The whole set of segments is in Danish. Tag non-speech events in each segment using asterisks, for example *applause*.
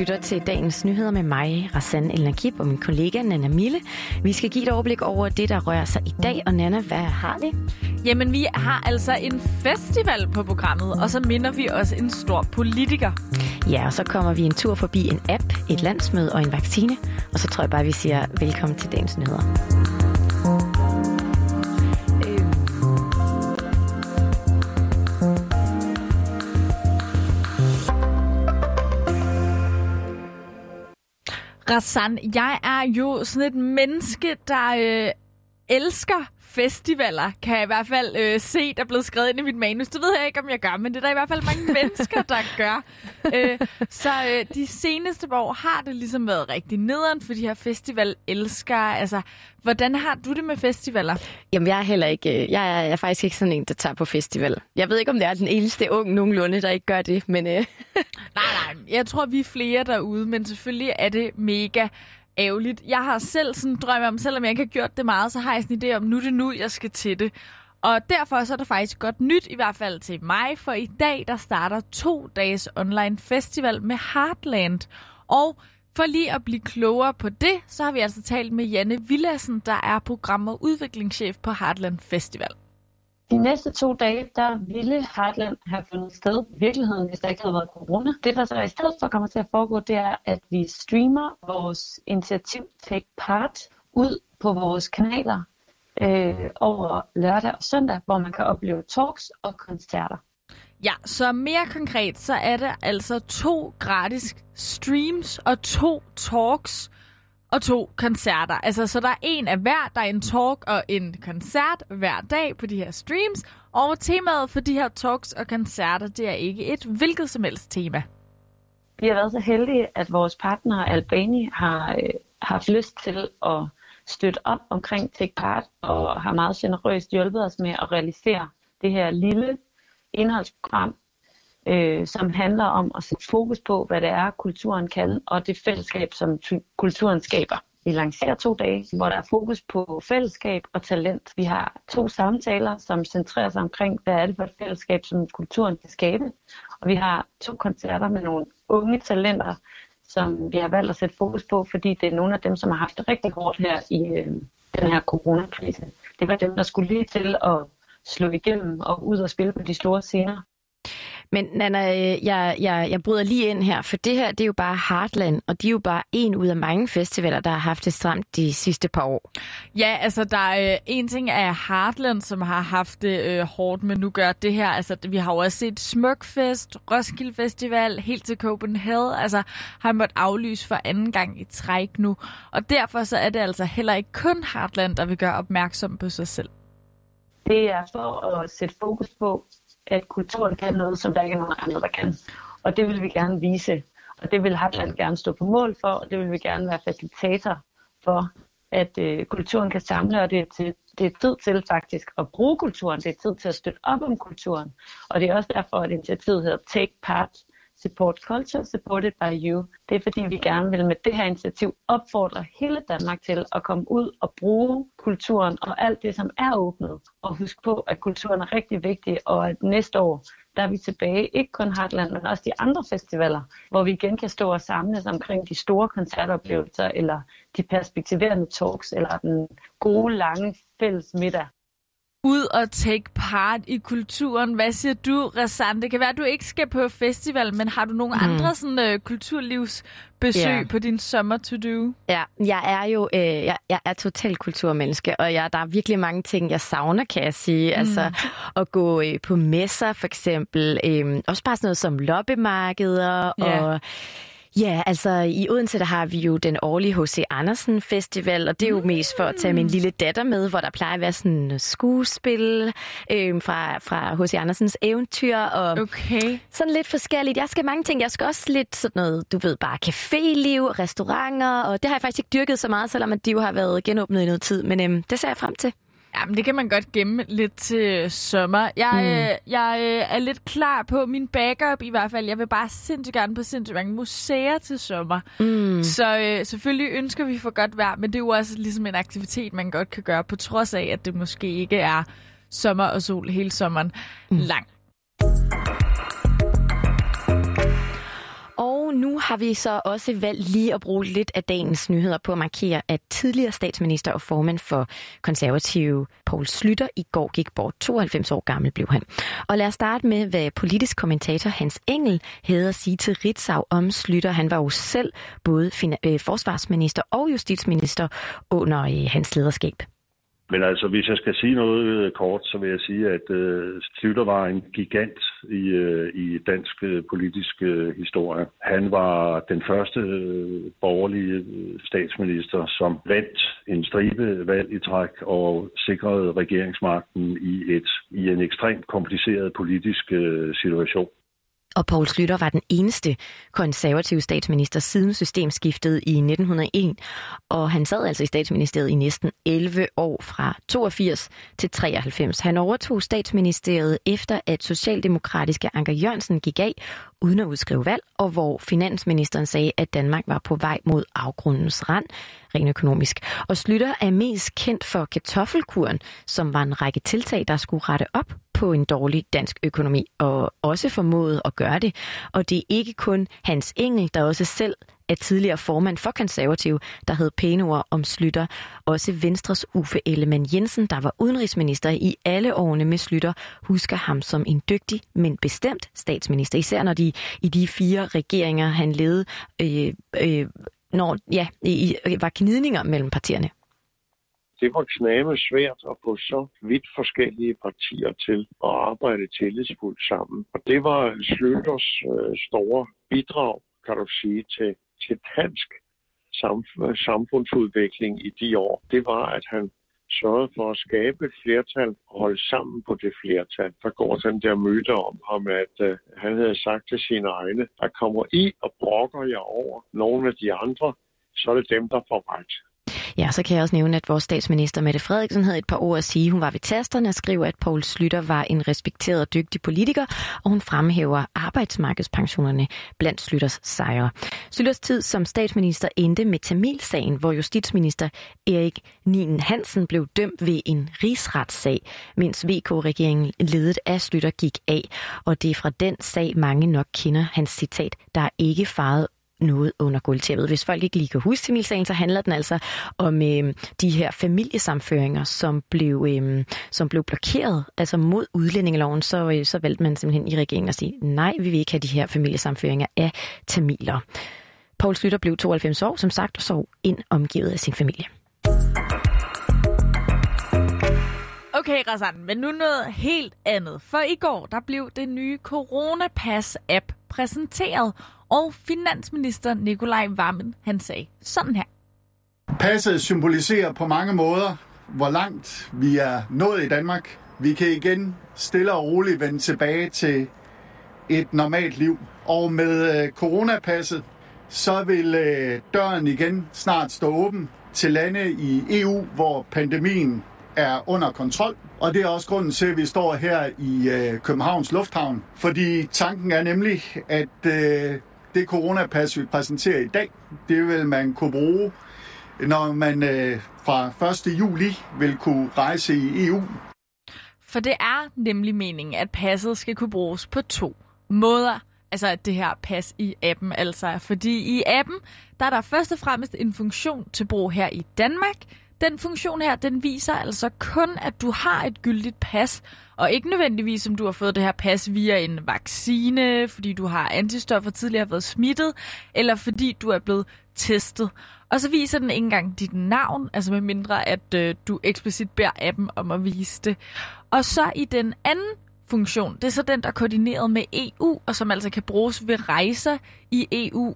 lytter til dagens nyheder med mig, Rassan El Nakib og min kollega Nana Mille. Vi skal give et overblik over det, der rører sig i dag. Og Nana, hvad har vi? Jamen, vi har altså en festival på programmet, og så minder vi også en stor politiker. Ja, og så kommer vi en tur forbi en app, et landsmøde og en vaccine. Og så tror jeg bare, vi siger velkommen til dagens nyheder. Hassan, jeg er jo sådan et menneske, der øh, elsker festivaler, kan jeg i hvert fald øh, se, der er blevet skrevet ind i mit manus. Det ved jeg ikke, om jeg gør, men det er der i hvert fald mange *laughs* mennesker, der gør. Øh, så øh, de seneste år har det ligesom været rigtig nederen for de her festival-elskere. Altså, hvordan har du det med festivaler? Jamen, jeg er heller ikke, øh, jeg er, jeg er faktisk ikke sådan en, der tager på festival. Jeg ved ikke, om det er den eneste ung nogenlunde, der ikke gør det, men... Øh... *laughs* nej, nej, jeg tror, vi er flere derude, men selvfølgelig er det mega ærgerligt. Jeg har selv sådan en drøm om, selvom jeg ikke har gjort det meget, så har jeg sådan en idé om, nu er det nu, jeg skal til det. Og derfor så er der faktisk godt nyt, i hvert fald til mig, for i dag der starter to dages online festival med Heartland. Og for lige at blive klogere på det, så har vi altså talt med Janne Villassen, der er program- og udviklingschef på Heartland Festival. De næste to dage, der ville Heartland have fundet sted i virkeligheden, hvis der ikke havde været corona. Det, der så i stedet for kommer til at foregå, det er, at vi streamer vores initiativ Take Part ud på vores kanaler øh, over lørdag og søndag, hvor man kan opleve talks og koncerter. Ja, så mere konkret, så er det altså to gratis streams og to talks og to koncerter. Altså, så der er en af hver, der er en talk og en koncert hver dag på de her streams. Og temaet for de her talks og koncerter, det er ikke et hvilket som helst tema. Vi har været så heldige, at vores partner Albani har øh, haft lyst til at støtte op omkring Take Part og har meget generøst hjulpet os med at realisere det her lille indholdsprogram, øh, som handler om at sætte fokus på, hvad det er, kulturen kan, og det fællesskab, som kulturen skaber. Vi lancerer to dage, hvor der er fokus på fællesskab og talent. Vi har to samtaler, som centrerer sig omkring, hvad er det for et fællesskab, som kulturen kan skabe. Og vi har to koncerter med nogle unge talenter, som vi har valgt at sætte fokus på, fordi det er nogle af dem, som har haft det rigtig hårdt her i øh, den her coronakrise. Det var dem, der skulle lige til at slå igennem og ud og spille på de store scener. Men Nana, øh, jeg, jeg, jeg bryder lige ind her, for det her det er jo bare Heartland, og de er jo bare en ud af mange festivaler, der har haft det stramt de sidste par år. Ja, altså der er øh, en ting af Heartland, som har haft det øh, hårdt, men nu gør det her. Altså vi har jo også set Smukfest, Roskilde Festival, helt til Copenhagen, altså har måttet aflyse for anden gang i træk nu. Og derfor så er det altså heller ikke kun Heartland, der vil gøre opmærksom på sig selv. Det er for at sætte fokus på, at kulturen kan noget, som der ikke er nogen andre, der kan. Og det vil vi gerne vise. Og det vil Hapland gerne stå på mål for, og det vil vi gerne være facilitator for, at øh, kulturen kan samle, og det er, til, det er tid til faktisk at bruge kulturen. Det er tid til at støtte op om kulturen. Og det er også derfor, at initiativet hedder Take Part Support Culture, Supported by You. Det er fordi, vi gerne vil med det her initiativ opfordre hele Danmark til at komme ud og bruge kulturen og alt det, som er åbnet. Og husk på, at kulturen er rigtig vigtig, og at næste år, der er vi tilbage, ikke kun Heartland, men også de andre festivaler, hvor vi igen kan stå og samles omkring de store koncertoplevelser, eller de perspektiverende talks, eller den gode, lange fælles middag ud og take part i kulturen. Hvad siger du, Rassan? Det kan være, at du ikke skal på festival, men har du nogle mm. andre sådan, uh, kulturlivsbesøg yeah. på din sommer to do? Ja, jeg er jo øh, jeg, jeg er total kulturmenneske, og jeg, der er virkelig mange ting, jeg savner, kan jeg sige. Mm. Altså at gå øh, på messer for eksempel. Øh, også bare sådan noget som loppemarkeder yeah. og Ja, altså i Odense der har vi jo den årlige H.C. Andersen Festival, og det er jo mest for at tage min lille datter med, hvor der plejer at være sådan skuespil øh, fra, fra H.C. Andersens eventyr, og okay. sådan lidt forskelligt. Jeg skal mange ting. Jeg skal også lidt sådan noget, du ved, bare caféliv, restauranter, og det har jeg faktisk ikke dyrket så meget, selvom at de jo har været genåbnet i noget tid, men øh, det ser jeg frem til. Jamen, det kan man godt gemme lidt til sommer. Jeg, mm. øh, jeg øh, er lidt klar på min backup i hvert fald. Jeg vil bare sindssygt gerne på sindssygt mange museer til sommer. Mm. Så øh, selvfølgelig ønsker vi for godt vejr, men det er jo også ligesom en aktivitet, man godt kan gøre, på trods af, at det måske ikke er sommer og sol hele sommeren mm. lang Og nu har vi så også valgt lige at bruge lidt af dagens nyheder på at markere, at tidligere statsminister og formand for konservative Poul Slytter i går gik bort. 92 år gammel blev han. Og lad os starte med, hvad politisk kommentator Hans Engel havde at sige til Ritzau om Slytter. Han var jo selv både øh, forsvarsminister og justitsminister under øh, hans lederskab. Men altså, hvis jeg skal sige noget øh, kort, så vil jeg sige, at øh, Slytter var en gigant i, øh, i dansk øh, politisk øh, historie. Han var den første øh, borgerlige øh, statsminister, som vandt en stribe valg i træk og sikrede regeringsmagten i, et, i en ekstremt kompliceret politisk øh, situation. Og Poul Slytter var den eneste konservative statsminister siden systemskiftet i 1901, og han sad altså i statsministeriet i næsten 11 år fra 82 til 93. Han overtog statsministeriet efter at socialdemokratiske Anker Jørgensen gik af uden at udskrive valg, og hvor finansministeren sagde, at Danmark var på vej mod afgrundens rand, rent økonomisk. Og Slytter er mest kendt for kartoffelkuren, som var en række tiltag, der skulle rette op på en dårlig dansk økonomi, og også formået at gøre det. Og det er ikke kun Hans Engel, der også selv er tidligere formand for konservativ, der hed pæne ord om Slytter. Også Venstres Uffe Ellemann Jensen, der var udenrigsminister i alle årene med Slytter, husker ham som en dygtig, men bestemt statsminister. Især når de i de fire regeringer, han ledede, øh, øh, når, ja, i, var knidninger mellem partierne det var knæme svært at få så vidt forskellige partier til at arbejde tillidsfuldt sammen. Og det var Slytters øh, store bidrag, kan du sige, til, til dansk samf- samfundsudvikling i de år. Det var, at han sørgede for at skabe et flertal og holde sammen på det flertal. Der går den der myte om ham, at øh, han havde sagt til sine egne, der kommer I og brokker jer over nogle af de andre, så er det dem, der får ret. Ja, så kan jeg også nævne, at vores statsminister Mette Frederiksen havde et par ord at sige. Hun var ved tasterne og skrev, at Poul Slytter var en respekteret og dygtig politiker, og hun fremhæver arbejdsmarkedspensionerne blandt Slytters sejre. Slytters tid som statsminister endte med Tamilsagen, hvor justitsminister Erik Nien Hansen blev dømt ved en rigsretssag, mens VK-regeringen ledet af Slytter gik af. Og det er fra den sag, mange nok kender hans citat, der er ikke faret noget under guldtæppet. Hvis folk ikke lige kan huske Tamilsagen, så handler den altså om øh, de her familiesamføringer, som blev, øh, som blev blokeret altså mod udlændingeloven. Så, øh, så valgte man simpelthen i regeringen at sige, nej, vi vil ikke have de her familiesamføringer af tamiler. Poul Slytter blev 92 år, som sagt, og sov ind omgivet af sin familie. Okay, Razan, men nu noget helt andet. For i går, der blev det nye Coronapass-app præsenteret, og finansminister Nikolaj Vammen, han sagde sådan her. Passet symboliserer på mange måder, hvor langt vi er nået i Danmark. Vi kan igen stille og roligt vende tilbage til et normalt liv. Og med øh, coronapasset, så vil øh, døren igen snart stå åben til lande i EU, hvor pandemien er under kontrol. Og det er også grunden til, at vi står her i øh, Københavns Lufthavn. Fordi tanken er nemlig, at øh, det coronapas, vi præsenterer i dag, det vil man kunne bruge, når man øh, fra 1. juli vil kunne rejse i EU. For det er nemlig meningen, at passet skal kunne bruges på to måder. Altså det her pas i appen altså. Fordi i appen, der er der først og fremmest en funktion til brug her i Danmark, den funktion her, den viser altså kun, at du har et gyldigt pas, og ikke nødvendigvis, om du har fået det her pas via en vaccine, fordi du har antistoffer tidligere har været smittet, eller fordi du er blevet testet. Og så viser den ikke engang dit navn, altså med mindre, at øh, du eksplicit beder appen om at vise det. Og så i den anden funktion, det er så den, der er koordineret med EU, og som altså kan bruges ved rejser i EU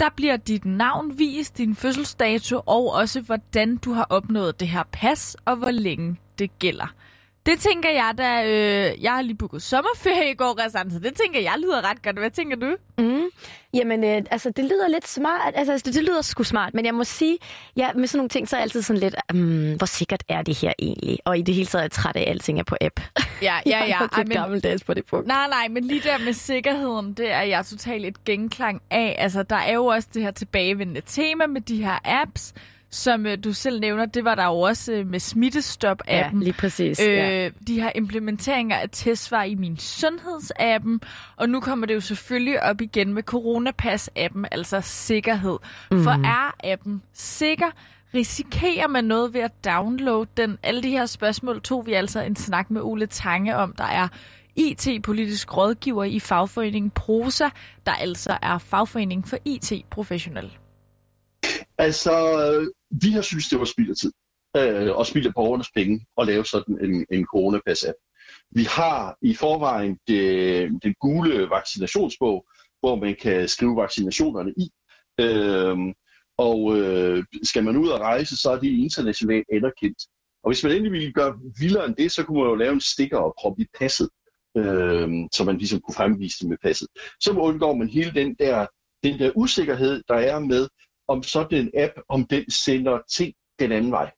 der bliver dit navn vist, din fødselsdato og også hvordan du har opnået det her pas og hvor længe det gælder. Det tænker jeg da, øh, jeg har lige booket sommerferie i går, Rassan, så det tænker jeg lyder ret godt. Hvad tænker du? Mm. Jamen, øh, altså, det lyder lidt smart. Altså, det, det lyder sgu smart, men jeg må sige, ja, med sådan nogle ting, så er jeg altid sådan lidt, um, hvor sikkert er det her egentlig? Og i det hele taget er jeg træt af, at alting er på app. Ja, ja, *laughs* ja. jeg er men, gammeldags på det punkt. Nej, nej, men lige der med sikkerheden, det er jeg totalt et genklang af. Altså, der er jo også det her tilbagevendende tema med de her apps, som øh, du selv nævner, det var der jo også øh, med Smittestop-appen. Ja, lige præcis. Øh, ja. De her implementeringer af testsvar i min sundhedsappen, og nu kommer det jo selvfølgelig op igen med Coronapass-appen, altså sikkerhed. Mm. For er appen sikker? Risikerer man noget ved at downloade den? Alle de her spørgsmål tog vi altså en snak med Ole Tange om, der er IT-politisk rådgiver i fagforeningen Prosa, der altså er fagforeningen for IT-professionelle. Altså, vi har synes, det var spild af tid øh, og spild af borgernes penge at lave sådan en, en coronapas-app. Vi har i forvejen det, den gule vaccinationsbog, hvor man kan skrive vaccinationerne i. Øh, og øh, skal man ud og rejse, så er det internationalt anerkendt. Og hvis man endelig ville gøre vildere end det, så kunne man jo lave en stikker og proppe i passet, øh, så man ligesom kunne fremvise det med passet. Så undgår man hele den der, den der usikkerhed, der er med, om sådan en app, om den sender ting den anden vej.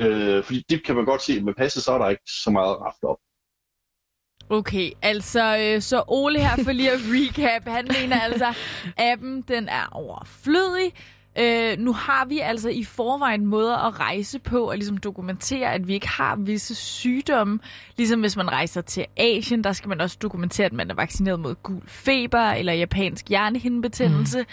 Øh, fordi det kan man godt se, at med passet, så er der ikke så meget raft op. Okay, altså, øh, så Ole her for lige at recap. Han mener altså, appen den er overflødig. Øh, nu har vi altså i forvejen måder at rejse på og ligesom dokumentere, at vi ikke har visse sygdomme. Ligesom hvis man rejser til Asien, der skal man også dokumentere, at man er vaccineret mod gul feber eller japansk hjernehindebetændelse. Mm.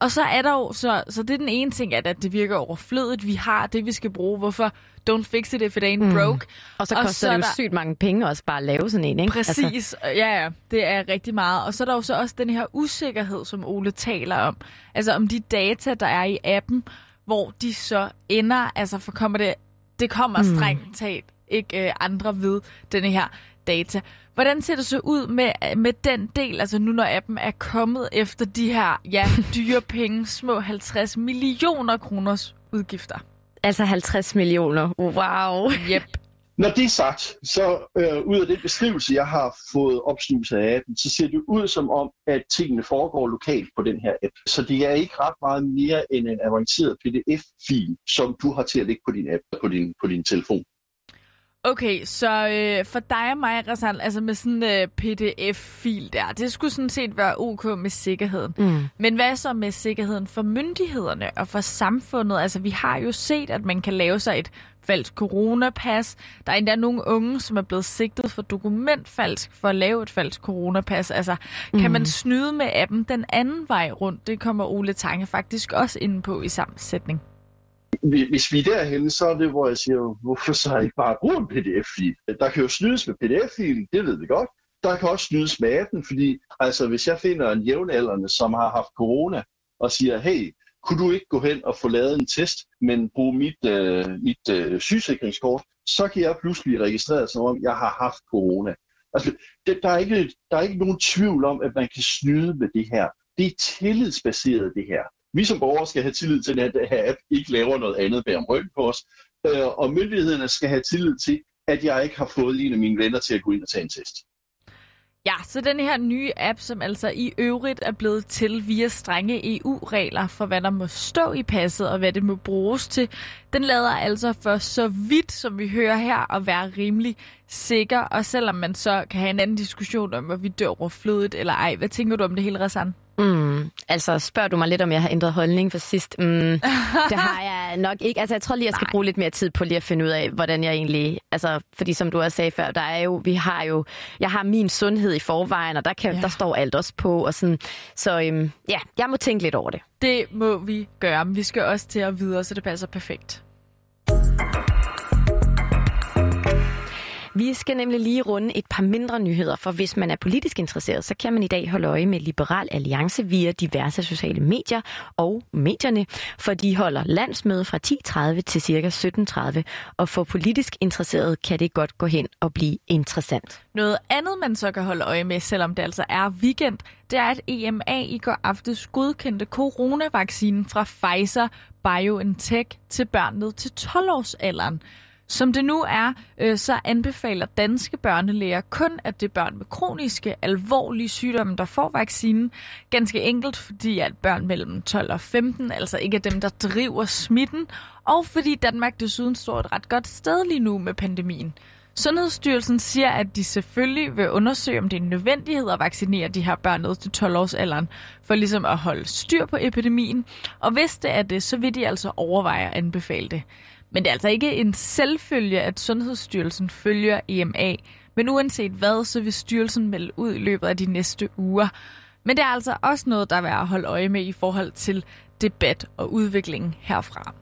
Og så er der jo, så, så det er den ene ting, at, at det virker overflødigt. Vi har det, vi skal bruge. Hvorfor don't fix it if it ain't mm. broke? Og så koster og så det jo der... sygt mange penge også bare at lave sådan en, ikke? Præcis. Altså... Ja, ja. Det er rigtig meget. Og så er der jo så også den her usikkerhed, som Ole taler om. Altså om de data, der er i appen, hvor de så ender, altså for kommer det, det kommer mm. strengt talt ikke øh, andre ved denne her data. Hvordan ser det så ud med, med den del, altså nu når appen er kommet efter de her ja, *laughs* dyre penge, små 50 millioner kroners udgifter? Altså 50 millioner. Wow. Yep. *laughs* Når det er sagt, så øh, ud af den beskrivelse, jeg har fået opsnuset af appen, så ser det ud som om, at tingene foregår lokalt på den her app. Så det er ikke ret meget mere end en avanceret PDF-fil, som du har til at lægge på din app, på din, på din telefon. Okay, så øh, for dig og mig, Rasal, altså med sådan en øh, pdf-fil der, det skulle sådan set være ok med sikkerheden. Mm. Men hvad så med sikkerheden for myndighederne og for samfundet? Altså vi har jo set, at man kan lave sig et falsk coronapas. Der er endda nogle unge, som er blevet sigtet for dokumentfalsk for at lave et falsk coronapas. Altså, mm. kan man snyde med appen den anden vej rundt? Det kommer Ole Tange faktisk også ind på i sammensætning hvis vi er derhen, så er det, hvor jeg siger, hvorfor så ikke bare bruge en pdf-fil? Der kan jo snydes med pdf-filen, det ved vi godt. Der kan også snydes med appen, fordi altså, hvis jeg finder en jævnaldrende, som har haft corona, og siger, hey, kunne du ikke gå hen og få lavet en test, men bruge mit, øh, mit øh, sygesikringskort, så kan jeg pludselig registrere som om, jeg har haft corona. Altså, det, der, er ikke, der er ikke nogen tvivl om, at man kan snyde med det her. Det er tillidsbaseret, det her. Vi som borgere skal have tillid til, at den her app ikke laver noget andet bag om ryggen på os. Øh, og myndighederne skal have tillid til, at jeg ikke har fået en af mine venner til at gå ind og tage en test. Ja, så den her nye app, som altså i øvrigt er blevet til via strenge EU-regler for, hvad der må stå i passet og hvad det må bruges til, den lader altså for så vidt, som vi hører her, at være rimelig sikker. Og selvom man så kan have en anden diskussion om, hvorvidt det er overflødigt eller ej. Hvad tænker du om det hele, Rassan? Altså, spørger du mig lidt, om jeg har ændret holdning for sidst? Mm, *laughs* det har jeg nok ikke. Altså, jeg tror lige, jeg skal Nej. bruge lidt mere tid på lige at finde ud af, hvordan jeg egentlig... Altså, fordi som du også sagde før, der er jo, vi har jo... Jeg har min sundhed i forvejen, og der, kan, ja. der står alt også på. Og sådan, så øhm, ja, jeg må tænke lidt over det. Det må vi gøre. Men vi skal også til at videre, så det passer perfekt. Vi skal nemlig lige runde et par mindre nyheder, for hvis man er politisk interesseret, så kan man i dag holde øje med Liberal Alliance via diverse sociale medier og medierne, for de holder landsmøde fra 10.30 til ca. 17.30, og for politisk interesseret kan det godt gå hen og blive interessant. Noget andet, man så kan holde øje med, selvom det altså er weekend, det er, at EMA i går aftes godkendte coronavaccinen fra Pfizer BioNTech til børn ned til 12-årsalderen. Som det nu er, øh, så anbefaler danske børnelæger kun, at det er børn med kroniske, alvorlige sygdomme, der får vaccinen. Ganske enkelt, fordi at børn mellem 12 og 15 altså ikke er dem, der driver smitten, og fordi Danmark desuden står et ret godt sted lige nu med pandemien. Sundhedsstyrelsen siger, at de selvfølgelig vil undersøge, om det er en nødvendighed at vaccinere de her børn ned til 12 års alderen, for ligesom at holde styr på epidemien. Og hvis det er det, så vil de altså overveje at anbefale det. Men det er altså ikke en selvfølge, at Sundhedsstyrelsen følger EMA. Men uanset hvad, så vil styrelsen melde ud i løbet af de næste uger. Men det er altså også noget, der er værd at holde øje med i forhold til debat og udvikling herfra.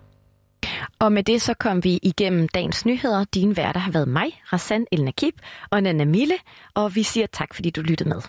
Og med det så kom vi igennem dagens nyheder. Din værter har været mig, Rassan El Nakib og Nana Mille, og vi siger tak, fordi du lyttede med.